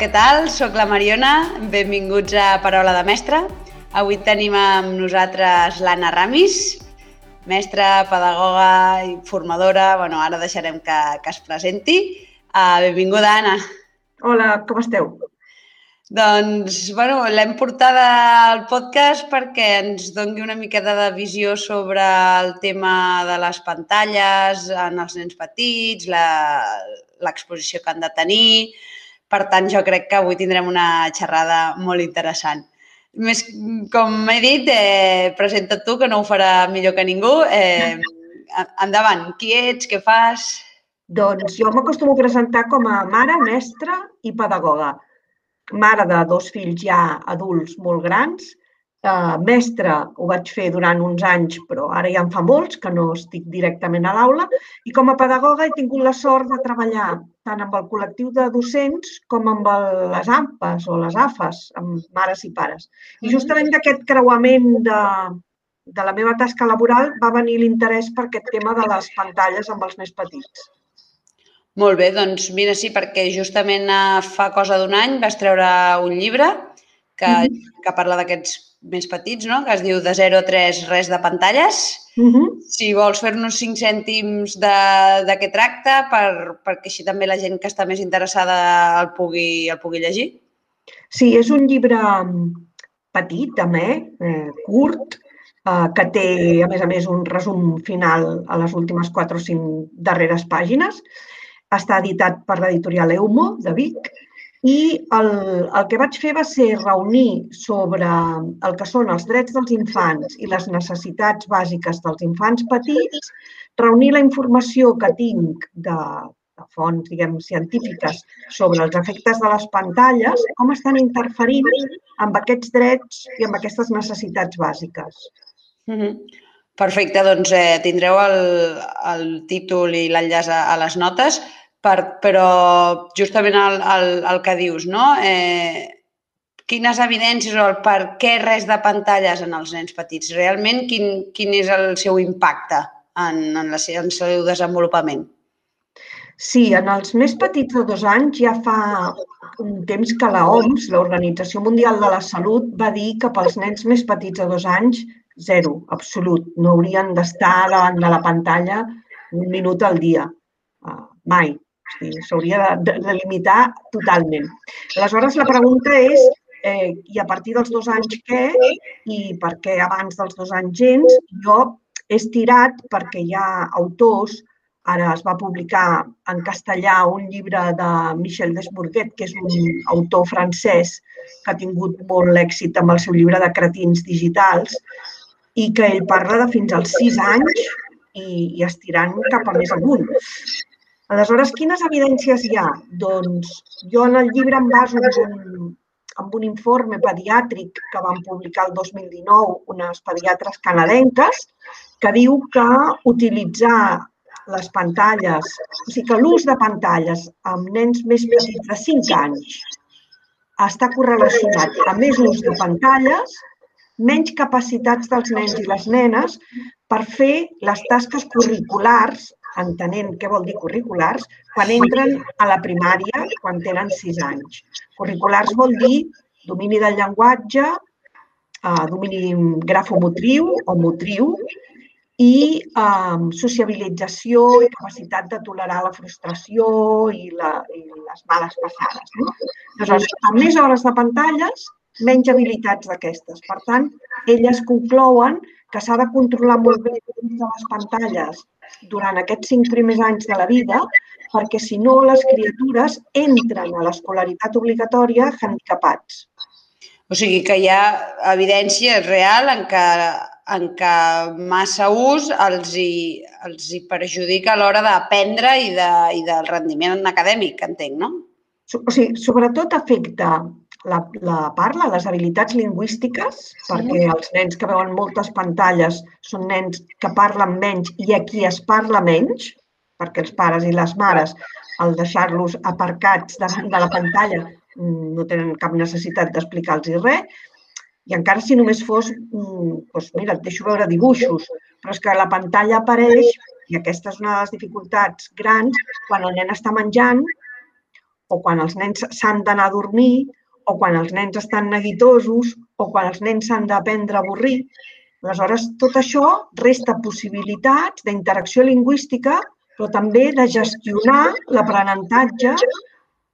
Què tal? Soc la Mariona, benvinguts a Paraula de Mestre. Avui tenim amb nosaltres l'Anna Ramis, mestra, pedagoga i formadora. Bueno, ara deixarem que, que es presenti. Uh, benvinguda, Anna. Hola, com esteu? Doncs, bueno, l'hem portada al podcast perquè ens doni una miqueta de visió sobre el tema de les pantalles en els nens petits, l'exposició que han de tenir. Per tant, jo crec que avui tindrem una xerrada molt interessant. Més, com he dit, eh, presenta tu, que no ho farà millor que ningú. Eh, endavant, qui ets, què fas? Doncs jo m'acostumo a presentar com a mare, mestra i pedagoga mare de dos fills ja adults molt grans, eh, mestre ho vaig fer durant uns anys, però ara ja en fa molts, que no estic directament a l'aula, i com a pedagoga he tingut la sort de treballar tant amb el col·lectiu de docents com amb el, les AMPAs o les AFAs, amb mares i pares. I mm-hmm. justament d'aquest creuament de, de la meva tasca laboral va venir l'interès per aquest tema de les pantalles amb els més petits. Molt bé, doncs mira, sí, perquè justament eh, fa cosa d'un any vas treure un llibre que, mm -hmm. que parla d'aquests més petits, no? que es diu De 0 a 3, res de pantalles. Mm -hmm. Si vols fer-nos 5 cèntims de, de què tracta, per, perquè així també la gent que està més interessada el pugui, el pugui llegir. Sí, és un llibre petit, també, eh, curt, eh, que té, a més a més, un resum final a les últimes 4 o 5 darreres pàgines està editat per l'editorial Eumo, de Vic, i el, el que vaig fer va ser reunir sobre el que són els drets dels infants i les necessitats bàsiques dels infants petits, reunir la informació que tinc de, de fonts, diguem, científiques sobre els efectes de les pantalles, com estan interferint amb aquests drets i amb aquestes necessitats bàsiques. Mm -hmm. Perfecte, doncs eh, tindreu el, el títol i l'enllaç a, a les notes per, però justament el, el, el que dius, no? Eh, quines evidències o el per què res de pantalles en els nens petits? Realment, quin, quin és el seu impacte en, en, la, en el seu desenvolupament? Sí, en els més petits de dos anys ja fa un temps que la OMS, l'Organització Mundial de la Salut, va dir que pels nens més petits de dos anys, zero, absolut. No haurien d'estar davant de la pantalla un minut al dia. Uh, s'hauria de, de limitar totalment. Aleshores, la pregunta és eh, i a partir dels dos anys què i per què abans dels dos anys gens. Jo he estirat perquè hi ha autors, ara es va publicar en castellà un llibre de Michel Desbourguet, que és un autor francès que ha tingut molt èxit amb el seu llibre de cretins digitals i que ell parla de fins als sis anys i, i estirant cap a més amunt. Aleshores, quines evidències hi ha? Doncs jo en el llibre em baso en un, en un informe pediàtric que van publicar el 2019 unes pediatres canadenques que diu que utilitzar les pantalles, o sigui que l'ús de pantalles amb nens més petits de 5 anys està correlacionat amb més ús de pantalles, menys capacitats dels nens i les nenes per fer les tasques curriculars entenent què vol dir curriculars, quan entren a la primària, quan tenen sis anys. Curriculars vol dir domini del llenguatge, eh, domini grafomotriu o motriu i eh, sociabilització i capacitat de tolerar la frustració i, la, i les males passades. No? Aleshores, amb més hores de pantalles, menys habilitats d'aquestes. Per tant, elles conclouen que s'ha de controlar molt bé les pantalles durant aquests cinc primers anys de la vida, perquè si no les criatures entren a l'escolaritat obligatòria handicapats. O sigui que hi ha evidència real en què, en què massa ús els hi, els hi perjudica a l'hora d'aprendre i, de, i del rendiment acadèmic, entenc, no? O sigui, sobretot afecta la, la parla, les habilitats lingüístiques, sí. perquè els nens que veuen moltes pantalles són nens que parlen menys i a qui es parla menys, perquè els pares i les mares, al deixar-los aparcats davant de la pantalla, no tenen cap necessitat d'explicar-los res, i encara si només fos, mm, doncs mira, et deixo veure dibuixos, però és que la pantalla apareix, i aquesta és una de les dificultats grans, quan el nen està menjant o quan els nens s'han d'anar a dormir, o quan els nens estan neguitosos, o quan els nens s'han d'aprendre a avorrir. Aleshores, tot això resta possibilitats d'interacció lingüística, però també de gestionar l'aprenentatge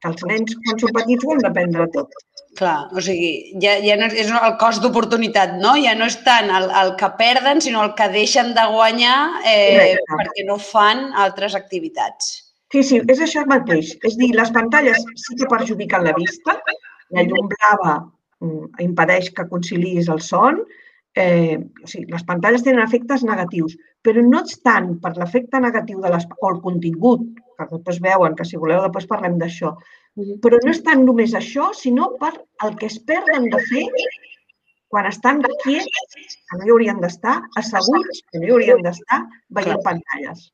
que els nens, quan són petits, ho han d'aprendre tot. Clar, o sigui, ja, ja no és el cost d'oportunitat, no? Ja no és tant el, el que perden, sinó el que deixen de guanyar eh, perquè no fan altres activitats. Sí, sí, és això mateix. És dir, les pantalles sí que perjudiquen la vista, la llum blava mm, impedeix que conciliïs el son, eh, o sigui, les pantalles tenen efectes negatius, però no és tant per l'efecte negatiu de les, o el contingut, que després veuen, que si voleu després parlem d'això, però no és tant només això, sinó per el que es perden de fer quan estan quiets, que no hi haurien d'estar, asseguts, que no hi haurien d'estar, veient pantalles.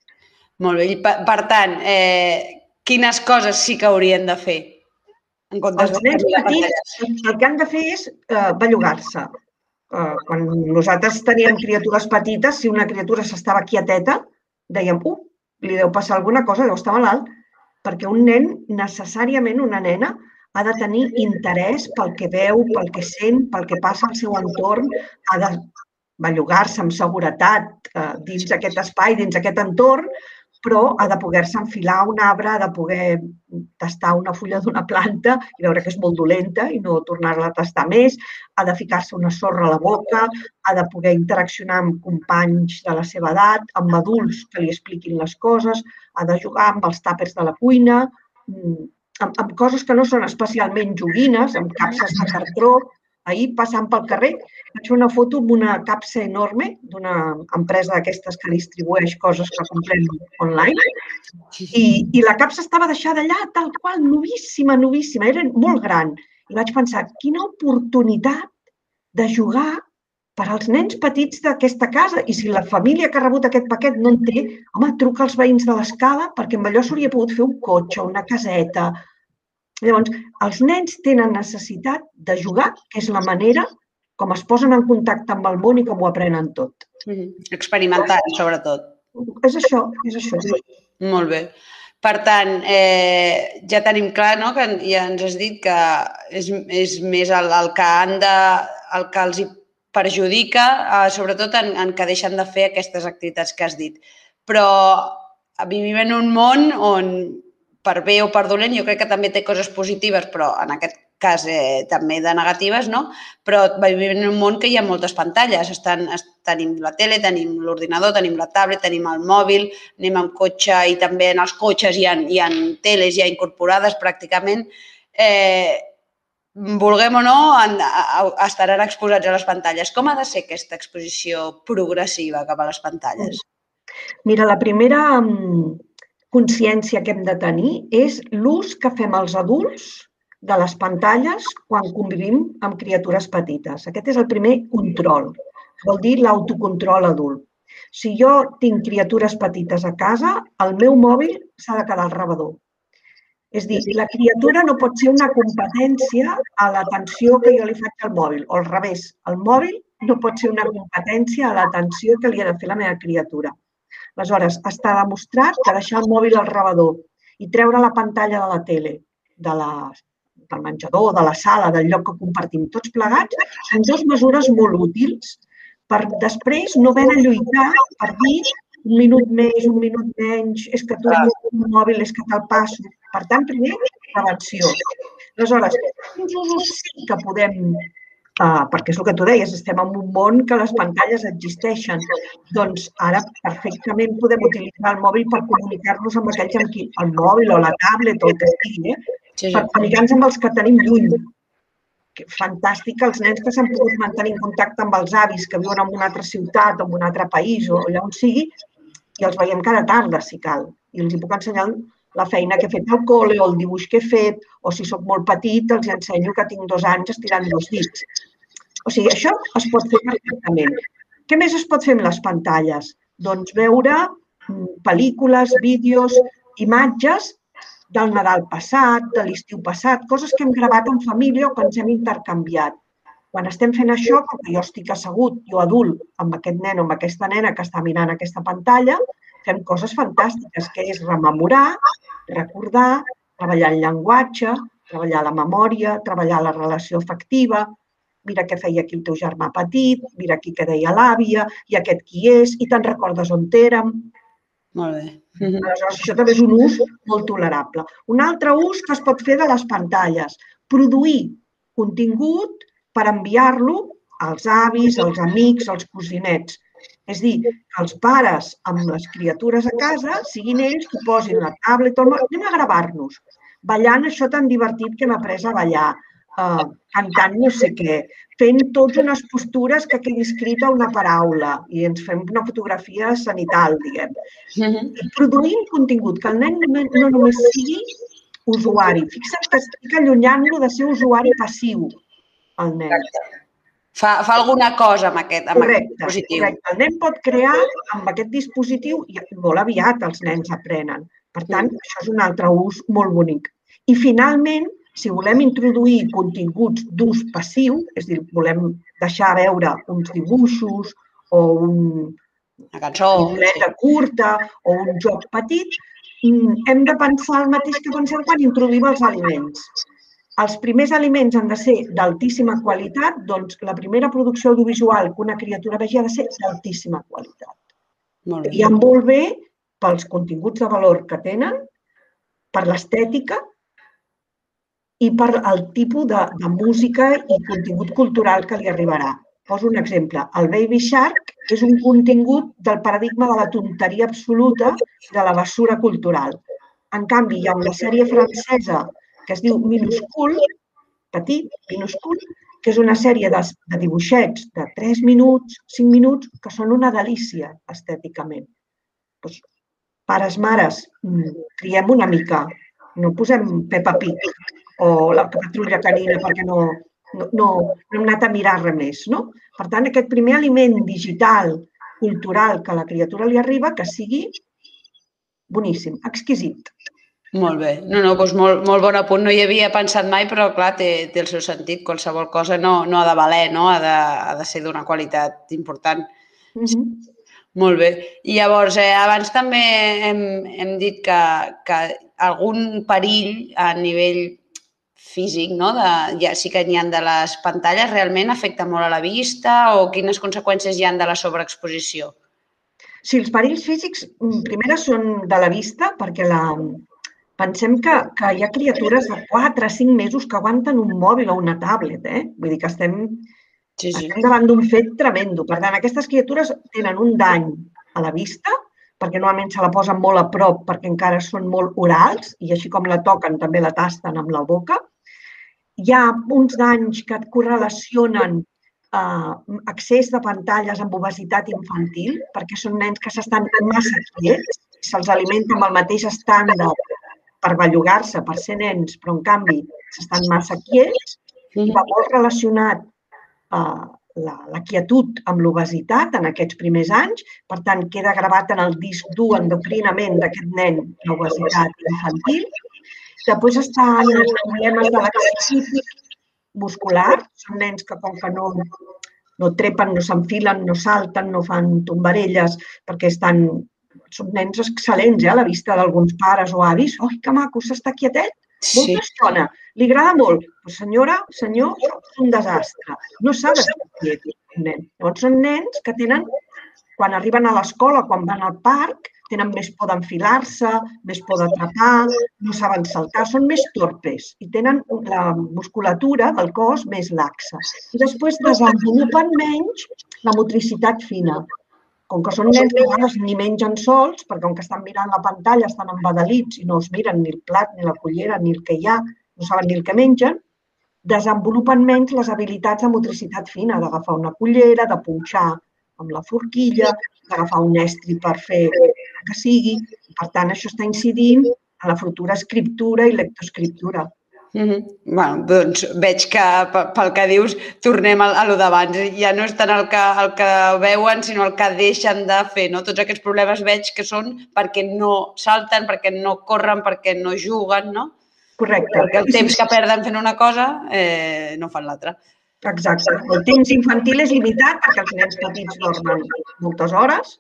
Molt bé. per, per tant, eh, quines coses sí que haurien de fer? En comptes Els nens petits el que han de fer és eh, bellugar-se. Eh, quan nosaltres teníem criatures petites, si una criatura s'estava quieteta, dèiem, uh, li deu passar alguna cosa, deu estar malalt, perquè un nen, necessàriament una nena, ha de tenir interès pel que veu, pel que sent, pel que passa al seu entorn, ha de bellugar-se amb seguretat eh, dins d'aquest espai, dins aquest entorn, però ha de poder-se enfilar un arbre, ha de poder tastar una fulla d'una planta i veure que és molt dolenta i no tornar-la a tastar més, ha de ficar-se una sorra a la boca, ha de poder interaccionar amb companys de la seva edat, amb adults que li expliquin les coses, ha de jugar amb els tàpers de la cuina, mm, amb, amb coses que no són especialment joguines, amb capses de cartró. Ahir, passant pel carrer, vaig fer una foto amb una capsa enorme d'una empresa d'aquestes que distribueix coses que comprem online i, i la capsa estava deixada allà tal qual, novíssima, novíssima, era molt gran. I vaig pensar, quina oportunitat de jugar per als nens petits d'aquesta casa. I si la família que ha rebut aquest paquet no en té, home, truca als veïns de l'escala perquè amb allò s'hauria pogut fer un cotxe, una caseta. Llavors, els nens tenen necessitat de jugar, que és la manera com es posen en contacte amb el món i com ho aprenen tot. Mm, experimentant, sobretot. És això, és això. Molt bé. Per tant, eh, ja tenim clar no, que ja ens has dit que és, és més el, el que han de, el que els hi perjudica, eh, sobretot en, en que deixen de fer aquestes activitats que has dit. Però vivim en un món on, per bé o per dolent, jo crec que també té coses positives, però en aquest cas eh, també de negatives, no? Però vivim en un món que hi ha moltes pantalles. Estan, tenim la tele, tenim l'ordinador, tenim la tablet, tenim el mòbil, anem amb cotxe i també en els cotxes hi ha, hi ha teles ja incorporades pràcticament. Eh, vulguem o no, en, a, estaran exposats a les pantalles. Com ha de ser aquesta exposició progressiva cap a les pantalles? Mira, la primera mm, consciència que hem de tenir és l'ús que fem els adults de les pantalles quan convivim amb criatures petites. Aquest és el primer control, vol dir l'autocontrol adult. Si jo tinc criatures petites a casa, el meu mòbil s'ha de quedar al rebedor és dir, la criatura no pot ser una competència a l'atenció que jo li faig al mòbil, o al revés, el mòbil no pot ser una competència a l'atenció que li ha de fer la meva criatura. Aleshores, està demostrat que deixar el mòbil al rebedor i treure la pantalla de la tele, de la, del menjador, de la sala, del lloc que compartim tots plegats, són dues mesures molt útils per després no haver de lluitar per dir un minut més, un minut menys, és que tu el mòbil, és que te'l passo. Per tant, primer, prevenció. Aleshores, quins usos sí que podem Uh, perquè és el que tu deies, estem en un món que les pantalles existeixen. Doncs ara perfectament podem utilitzar el mòbil per comunicar-nos amb aquells amb qui el mòbil o la tablet o el que sigui, eh? sí, sí. per comunicar-nos amb els que tenim lluny. Que fantàstic els nens que s'han pogut mantenir en contacte amb els avis que viuen en una altra ciutat o en un altre país o allà on sigui i els veiem cada tarda, si cal. I els hi puc ensenyar la feina que he fet al col·le o el dibuix que he fet, o si sóc molt petit, els ensenyo que tinc dos anys estirant dos dits. O sigui, això es pot fer perfectament. Què més es pot fer amb les pantalles? Doncs veure mm, pel·lícules, vídeos, imatges del Nadal passat, de l'estiu passat, coses que hem gravat en família o que ens hem intercanviat. Quan estem fent això, com que jo estic assegut, jo adult, amb aquest nen o amb aquesta nena que està mirant aquesta pantalla, fem coses fantàstiques, que és rememorar, recordar, treballar el llenguatge, treballar la memòria, treballar la relació afectiva, mira què feia aquí el teu germà petit, mira aquí què deia l'àvia, i aquest qui és, i te'n recordes on érem. Molt bé. Aleshores, això també és un ús molt tolerable. Un altre ús que es pot fer de les pantalles, produir contingut per enviar-lo als avis, als amics, als cosinets. És dir, que els pares amb les criatures a casa siguin ells que posin la tablet o el... Anem a gravar-nos. Ballant això tan divertit que hem après a ballar uh, cantant no sé què, fent tots unes postures que quedi escrita una paraula i ens fem una fotografia sanital, diguem. -hmm. Produint contingut, que el nen no només sigui usuari. Fixa't que estic allunyant-lo de ser usuari passiu, el nen. Fa, fa alguna cosa amb aquest, amb correcte, aquest dispositiu. Correcte. El nen pot crear amb aquest dispositiu i molt aviat els nens aprenen. Per tant, mm. això és un altre ús molt bonic. I finalment, si volem introduir continguts d'ús passiu, és dir, volem deixar veure uns dibuixos o un, una cançó una curta o un joc petit, mm, hem de pensar el mateix que pensem quan introduïm els aliments. Els primers aliments han de ser d'altíssima qualitat, doncs la primera producció audiovisual que una criatura vegi ha de ser d'altíssima qualitat. Molt bé. I molt bé pels continguts de valor que tenen, per l'estètica i per el tipus de, de música i contingut cultural que li arribarà. Poso un exemple. El Baby Shark és un contingut del paradigma de la tonteria absoluta de la bessura cultural. En canvi, hi ha una sèrie francesa que es diu Minuscul, petit, minuscul, que és una sèrie de, de dibuixets de 3 minuts, 5 minuts, que són una delícia estèticament. Doncs, pares, mares, triem mm, una mica, no posem Peppa Pig, o la patrulla canina perquè no, no, no, no hem anat a mirar res més. No? Per tant, aquest primer aliment digital, cultural que a la criatura li arriba, que sigui boníssim, exquisit. Molt bé. No, no, doncs molt, molt bon apunt. No hi havia pensat mai, però clar, té, té el seu sentit. Qualsevol cosa no, no ha de valer, no? Ha de, ha de ser d'una qualitat important. Mm -hmm. Molt bé. I llavors, eh, abans també hem, hem dit que, que algun perill a nivell físic, no? De, ja sí que n'hi ha de les pantalles, realment afecta molt a la vista o quines conseqüències hi han de la sobreexposició? Sí, els perills físics, mm, primera, són de la vista, perquè la... pensem que, que hi ha criatures de 4 a 5 mesos que aguanten un mòbil o una tablet, eh? Vull dir que estem, sí, sí. estem davant d'un fet tremendo. Per tant, aquestes criatures tenen un dany a la vista, perquè normalment se la posen molt a prop perquè encara són molt orals i així com la toquen també la tasten amb la boca hi ha uns danys que et correlacionen eh, accés de pantalles amb obesitat infantil, perquè són nens que s'estan massa quiets, se'ls alimenta amb el mateix estàndard per bellugar-se, per ser nens, però en canvi s'estan massa quiets, i va molt relacionat eh, la, la quietud amb l'obesitat en aquests primers anys, per tant, queda gravat en el disc dur endocrinament d'aquest nen l'obesitat infantil, Després estan els problemes de l'accés muscular. Són nens que com que no, no trepen, no s'enfilen, no salten, no fan tombarelles, perquè estan, són nens excel·lents, eh, a la vista d'alguns pares o avis. Oi, que maco, s'està quietet, molta sí. estona. Li agrada molt. Però senyora, senyor, és un desastre. No s'ha d'estar quiet, un nen. Llavors són nens que tenen, quan arriben a l'escola, quan van al parc, tenen més por d'enfilar-se, més por d'atrapar, no saben saltar, són més torpes i tenen la musculatura del cos més laxa. I després desenvolupen menys la motricitat fina. Com que són nens que a vegades ni mengen sols, perquè com que estan mirant la pantalla estan embadalits i no es miren ni el plat, ni la cullera, ni el que hi ha, no saben ni el que mengen, desenvolupen menys les habilitats de motricitat fina, d'agafar una cullera, de punxar amb la forquilla, d'agafar un estri per fer que sigui. Per tant, això està incidint en la futura escriptura i lectoescriptura. Mm -hmm. bueno, doncs veig que pel que dius tornem a, a lo d'abans. Ja no és tant el que, el que veuen, sinó el que deixen de fer. No? Tots aquests problemes veig que són perquè no salten, perquè no corren, perquè no juguen, no? Correcte. Perquè el temps que perden fent una cosa eh, no fan l'altra. Exacte. El temps infantil és limitat perquè els nens petits dormen moltes hores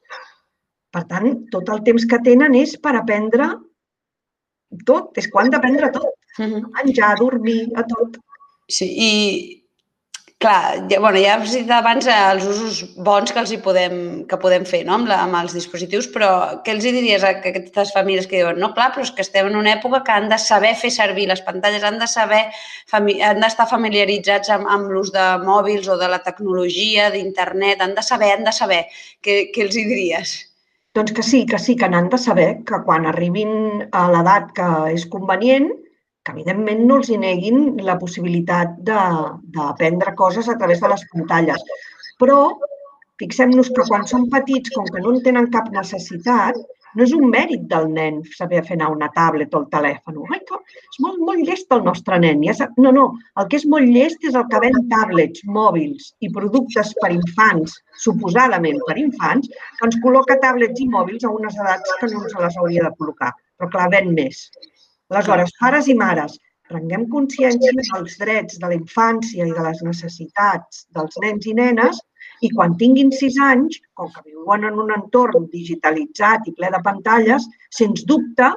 per tant, tot el temps que tenen és per aprendre tot, és quan d'aprendre tot. -huh. A menjar, a dormir, a tot. Sí, i clar, ja, bueno, ja has dit abans els usos bons que els hi podem, que podem fer no? amb, la, amb els dispositius, però què els hi diries a aquestes famílies que diuen no, clar, però és que estem en una època que han de saber fer servir les pantalles, han de saber, han d'estar familiaritzats amb, amb l'ús de mòbils o de la tecnologia, d'internet, han de saber, han de saber. Què, què els hi diries? Doncs que sí, que sí, que n'han de saber que quan arribin a l'edat que és convenient, que evidentment no els hi neguin la possibilitat d'aprendre coses a través de les pantalles. Però fixem-nos que quan són petits, com que no en tenen cap necessitat, no és un mèrit del nen saber fer anar una tablet o el telèfon. Ai, que és molt, molt llest el nostre nen. Ja sap... No, no, el que és molt llest és el que ven tablets, mòbils i productes per infants, suposadament per infants, que ens col·loca tablets i mòbils a unes edats que no ens les hauria de col·locar. Però clar, ven més. Aleshores, pares i mares, prenguem consciència dels drets de la infància i de les necessitats dels nens i nenes i quan tinguin sis anys, com que viuen en un entorn digitalitzat i ple de pantalles, sens dubte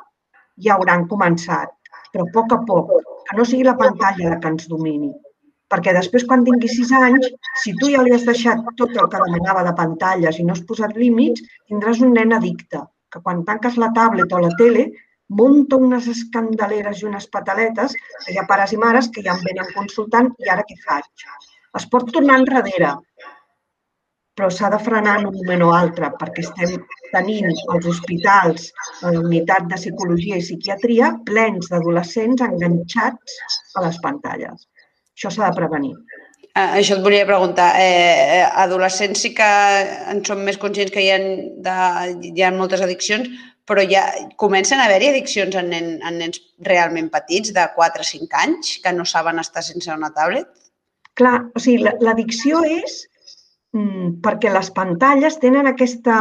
ja hauran començat, però a poc a poc, que no sigui la pantalla la que ens domini. Perquè després, quan tingui sis anys, si tu ja li has deixat tot el que demanava de pantalles i no has posat límits, tindràs un nen addicte, que quan tanques la tablet o la tele munta unes escandaleres i unes pataletes hi ha pares i mares que ja em venen consultant i ara què faig? Es pot tornar enrere, però s'ha de frenar en un moment o altre perquè estem tenint els hospitals, la unitat de psicologia i psiquiatria plens d'adolescents enganxats a les pantalles. Això s'ha de prevenir. Ah, això et volia preguntar. Eh, adolescents sí que en som més conscients que hi ha, de, hi ha moltes addiccions, però ja comencen a haver-hi addiccions en, nen, en nens realment petits, de 4 o 5 anys, que no saben estar sense una tablet? Clar, o sigui, l'addicció és Mm, perquè les pantalles tenen aquesta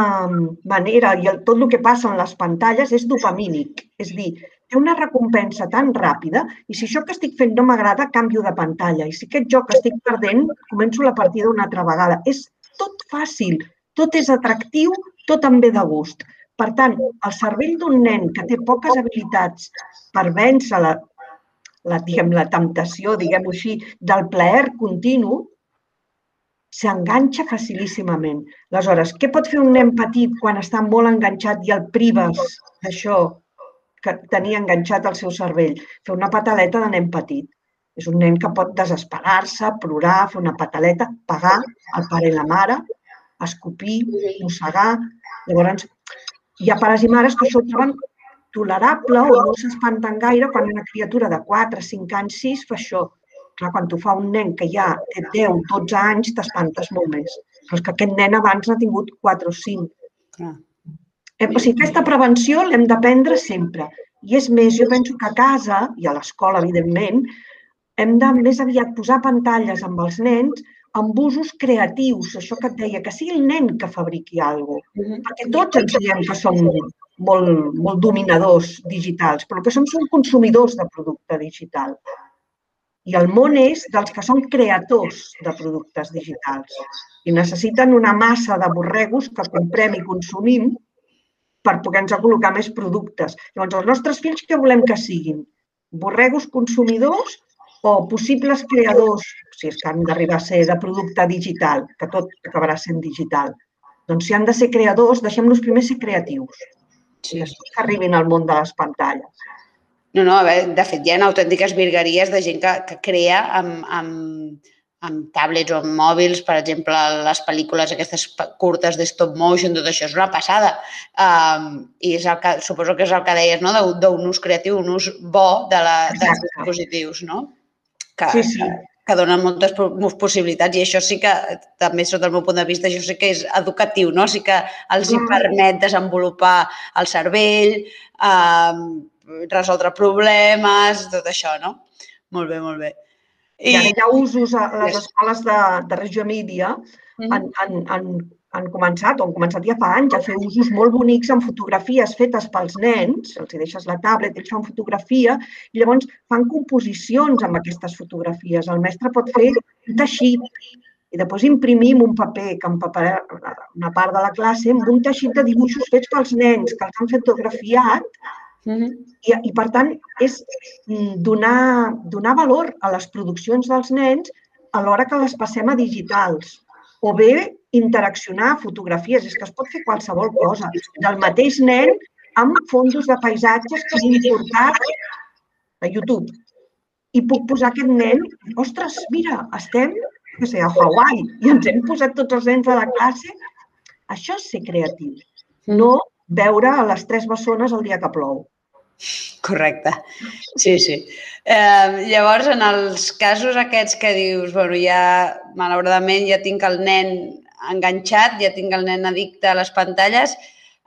manera i el, tot el que passa en les pantalles és dopamínic. És dir, té una recompensa tan ràpida i si això que estic fent no m'agrada, canvio de pantalla. I si aquest joc estic perdent, començo la partida una altra vegada. És tot fàcil, tot és atractiu, tot em ve de gust. Per tant, el cervell d'un nen que té poques habilitats per vèncer la, la, diguem, la temptació, diguem-ho així, del plaer continu, s'enganxa facilíssimament. Aleshores, què pot fer un nen petit quan està molt enganxat i el prives d'això que tenia enganxat el seu cervell? Fer una pataleta de nen petit. És un nen que pot desesperar-se, plorar, fer una pataleta, pagar el pare i la mare, escopir, mossegar. Llavors, hi ha pares i mares que això ho troben tolerable o no s'espanten gaire quan una criatura de 4, 5 anys, 6 fa això. Clar, quan tu fa un nen que ja té 10, 12 anys, t'espantes molt més. Però és que aquest nen abans n'ha tingut 4 o 5. Clar. Eh, o sigui, aquesta prevenció l'hem d'aprendre sempre. I és més, jo penso que a casa i a l'escola, evidentment, hem de més aviat posar pantalles amb els nens amb usos creatius, això que et deia, que sigui el nen que fabriqui alguna cosa. Mm -hmm. Perquè tots ens diem que som molt, molt dominadors digitals, però que som, som consumidors de producte digital. I el món és dels que són creadors de productes digitals i necessiten una massa de borregos que comprem i consumim per poder-nos col·locar més productes. Llavors, els nostres fills què volem que siguin? Borregos consumidors o possibles creadors, si és que han d'arribar a ser de producte digital, que tot acabarà sent digital. Doncs si han de ser creadors, deixem-los primer ser creatius. Sí. Després que arribin al món de les pantalles. No, no, a veure, de fet, hi ha autèntiques virgueries de gent que, que crea amb, amb, amb tablets o amb mòbils, per exemple, les pel·lícules aquestes curtes de stop motion, tot això és una passada. Um, I és el que, suposo que és el que deies, no?, d'un ús creatiu, un ús bo de la, dels dispositius, no? Que, sí, sí. Que, que donen moltes possibilitats i això sí que, també sota el meu punt de vista, això sí que és educatiu, no? Sí que els hi permet desenvolupar el cervell, eh, resoldre problemes, tot això, no? Molt bé, molt bé. I, I ara hi ha usos a les escoles de, de Reggio Emilia, mm -hmm. han, han, han, han començat, o han començat ja fa anys, a fer usos molt bonics amb fotografies fetes pels nens, els hi deixes la tablet, ells fan fotografia, i llavors fan composicions amb aquestes fotografies. El mestre pot fer un teixit i després imprimim un paper que empaparà una part de la classe amb un teixit de dibuixos fets pels nens que els han fotografiat Mm -hmm. I, I, per tant, és mm, donar, donar valor a les produccions dels nens alhora que les passem a digitals. O bé interaccionar fotografies, és que es pot fer qualsevol cosa. Del mateix nen amb fondos de paisatges que han importat a YouTube. I puc posar aquest nen, ostres, mira, estem no sé, a Hawaii i ens hem posat tots els nens a la classe. Això és ser creatiu, no veure a les tres bessones el dia que plou. Correcte. Sí, sí. Eh, llavors, en els casos aquests que dius, bueno, ja, malauradament, ja tinc el nen enganxat, ja tinc el nen addicte a les pantalles,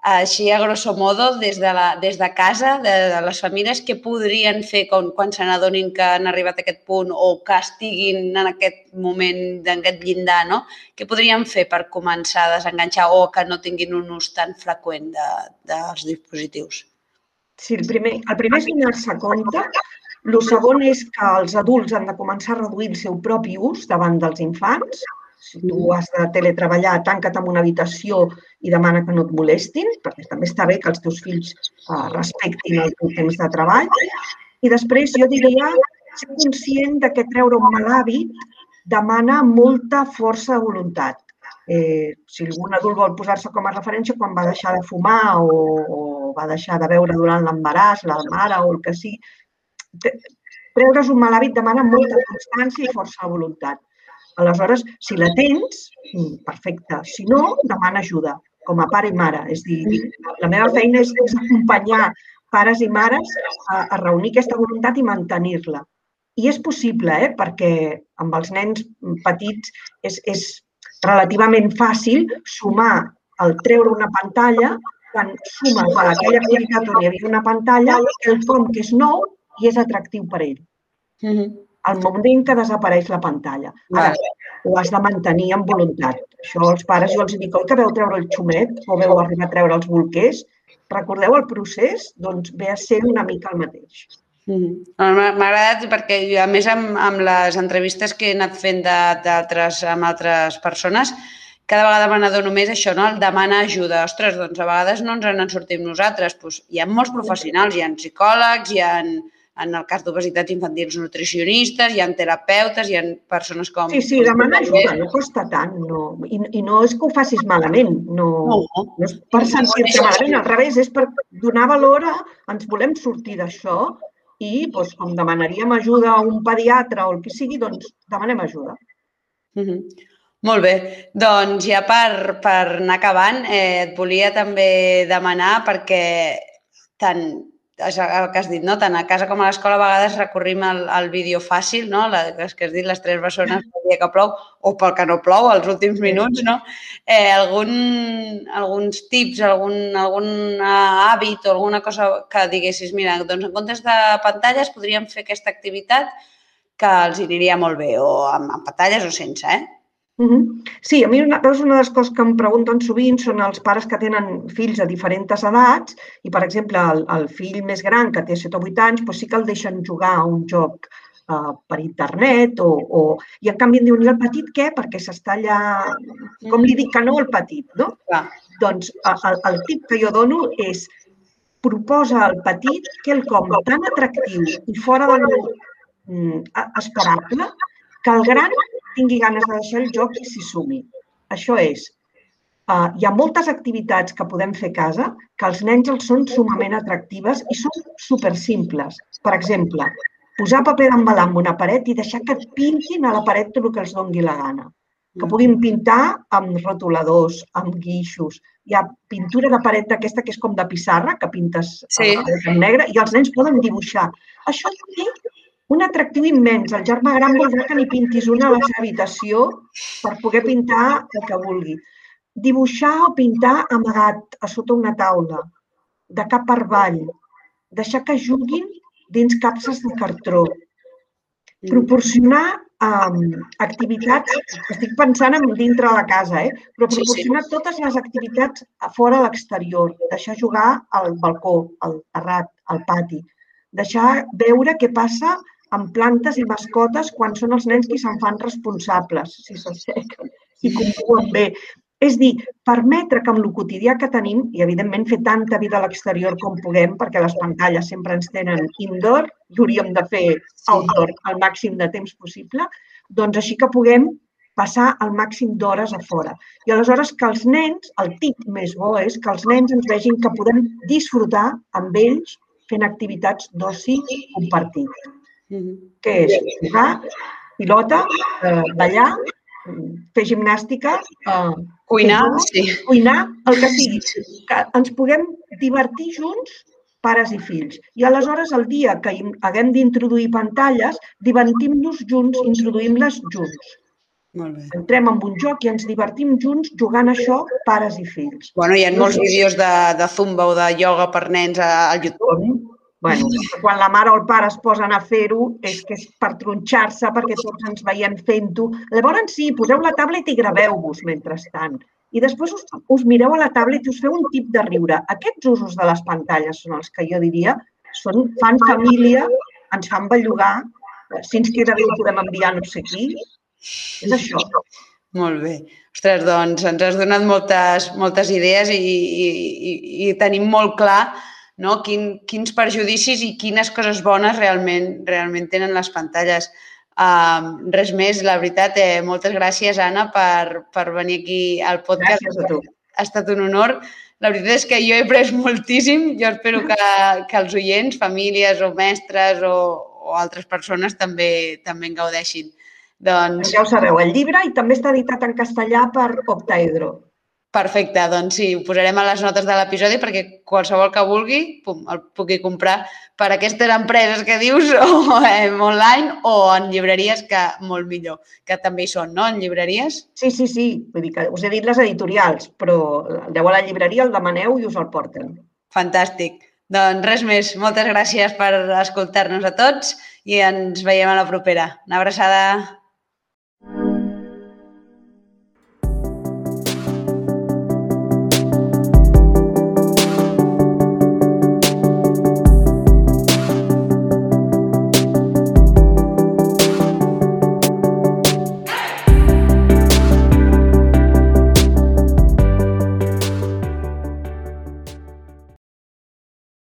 així, a grosso modo, des de, la, des de casa, de, de les famílies, què podrien fer quan, quan se n'adonin que han arribat a aquest punt o que estiguin en aquest moment, en aquest llindar, no? Què podrien fer per començar a desenganxar o que no tinguin un ús tan freqüent de, dels dispositius? Sí, el primer, el primer és donar-se compte. El segon és que els adults han de començar a reduir el seu propi ús davant dels infants si tu has de teletreballar, tanca't en una habitació i demana que no et molestin, perquè també està bé que els teus fills uh, respectin el teu temps de treball. I després jo diria ser conscient de que treure un mal hàbit demana molta força de voluntat. Eh, si algun adult vol posar-se com a referència quan va deixar de fumar o, o va deixar de beure durant l'embaràs, la mare o el que sigui, treure's un mal hàbit demana molta constància i força de voluntat. Aleshores, si la tens, mm, perfecte. Si no, demana ajuda, com a pare i mare. És dir, la meva feina és, és acompanyar pares i mares a, a reunir aquesta voluntat i mantenir-la. I és possible, eh? perquè amb els nens petits és, és relativament fàcil sumar el treure una pantalla quan sumes a aquella activitat on hi havia una pantalla el com que és nou i és atractiu per ell. Mm -hmm el moment que desapareix la pantalla. Ara, ho has de mantenir amb voluntat. Això als pares jo els dic, oi que veu treure el xumet o veu arribar a treure els bolquers? Recordeu el procés? Doncs ve a ser una mica el mateix. Mm. M'ha agradat perquè, a més, amb, amb les entrevistes que he anat fent d'altres amb altres persones, cada vegada me n'adono més això, no? el demanar ajuda. Ostres, doncs a vegades no ens en sortim nosaltres. Pues, hi ha molts professionals, hi ha psicòlegs, hi ha en el cas d'obesitats infantils nutricionistes, hi ha terapeutes, hi ha persones com... Sí, sí, demanar ajuda, no costa tant. No. I, I no és que ho facis malament, no, no. no és per sentir-te malament, al revés, és per donar valor a ens volem sortir d'això i doncs, com demanaríem ajuda a un pediatre o el que sigui, doncs demanem ajuda. Mm -hmm. Molt bé, doncs ja per, per anar acabant, eh, et volia també demanar perquè tant el que has dit, no? tant a casa com a l'escola a vegades recorrim al, al vídeo fàcil, no? La, les que has dit, les tres bessones pel dia que plou o pel que no plou, als últims minuts, no? Eh, algun, alguns tips, algun, algun hàbit o alguna cosa que diguessis, mira, doncs en comptes de pantalles podríem fer aquesta activitat que els aniria molt bé, o amb, amb pantalles o sense, eh? Sí, a mi una, veus, una de les coses que em pregunten sovint són els pares que tenen fills a diferents edats i, per exemple, el, el fill més gran, que té 7 o 8 anys, doncs sí que el deixen jugar a un joc uh, per internet o, o... I, en canvi, em diuen, i el petit què? Perquè s'està allà... Com li dic que no al petit, no? Clar. Doncs el, el tip que jo dono és proposa al petit quelcom tan atractiu i fora del mm, esperable que el gran tingui ganes de deixar el joc i s'hi sumi. Això és, uh, hi ha moltes activitats que podem fer a casa que els nens els són sumament atractives i són super simples. Per exemple, posar paper d'embalar en una paret i deixar que pintin a la paret tot el que els dongui la gana. Que mm. puguin pintar amb rotuladors, amb guixos. Hi ha pintura de paret d'aquesta que és com de pissarra, que pintes sí. en negre, i els nens poden dibuixar. Això té un atractiu immens. El germà gran voldrà que n'hi pintis una a la seva habitació per poder pintar el que vulgui. Dibuixar o pintar amagat a sota una taula, de cap per avall. Deixar que juguin dins capses de cartró. Proporcionar um, activitats, estic pensant en dintre de la casa, eh? però proporcionar sí, sí. totes les activitats a fora a l'exterior, deixar jugar al balcó, al terrat, al pati, deixar veure què passa amb plantes i mascotes quan són els nens qui se'n fan responsables, si s'assequen, si conviuen bé. És dir, permetre que amb el quotidià que tenim, i evidentment fer tanta vida a l'exterior com puguem, perquè les pantalles sempre ens tenen indoor i hauríem de fer outdoor el màxim de temps possible, doncs així que puguem passar el màxim d'hores a fora. I aleshores que els nens, el tip més bo és que els nens ens vegin que podem disfrutar amb ells fent activitats d'oci compartit. Que és jugar, pilota, eh, ballar, fer gimnàstica, eh, cuinar, sí. cuinar, el que sigui. Que ens puguem divertir junts, pares i fills. I aleshores, el dia que haguem d'introduir pantalles, divertim-nos junts, introduïm-les junts. Molt bé. Entrem en un joc i ens divertim junts jugant això, pares i fills. Bueno, hi ha molts vídeos de, de zumba o de ioga per nens al YouTube. Bueno, quan la mare o el pare es posen a fer-ho és que és per tronxar-se perquè tots ens veiem fent-ho. Llavors sí, poseu la tablet i graveu-vos mentrestant. I després us, us mireu a la tablet i us feu un tip de riure. Aquests usos de les pantalles són els que jo diria són, fan família, ens fan bellugar, si ens queda bé ho podem enviar no sé qui. És això. Molt bé. Ostres, doncs ens has donat moltes, moltes idees i, i, i, i tenim molt clar no? Quin, quins perjudicis i quines coses bones realment, realment tenen les pantalles. Uh, res més, la veritat, eh, moltes gràcies, Anna, per, per venir aquí al podcast. Gràcies a tu. Ha estat un honor. La veritat és que jo he après moltíssim. Jo espero que, que els oients, famílies o mestres o, o altres persones també també en gaudeixin. Doncs... Ja ho sabeu, el llibre i també està editat en castellà per Octaedro. Perfecte, doncs sí, ho posarem a les notes de l'episodi perquè qualsevol que vulgui pum, el pugui comprar per aquestes empreses que dius o eh, online o en llibreries que molt millor, que també hi són, no? En llibreries? Sí, sí, sí. Vull dir que us he dit les editorials, però aneu a la llibreria, el demaneu i us el porten. Fantàstic. Doncs res més. Moltes gràcies per escoltar-nos a tots i ens veiem a la propera. Una abraçada.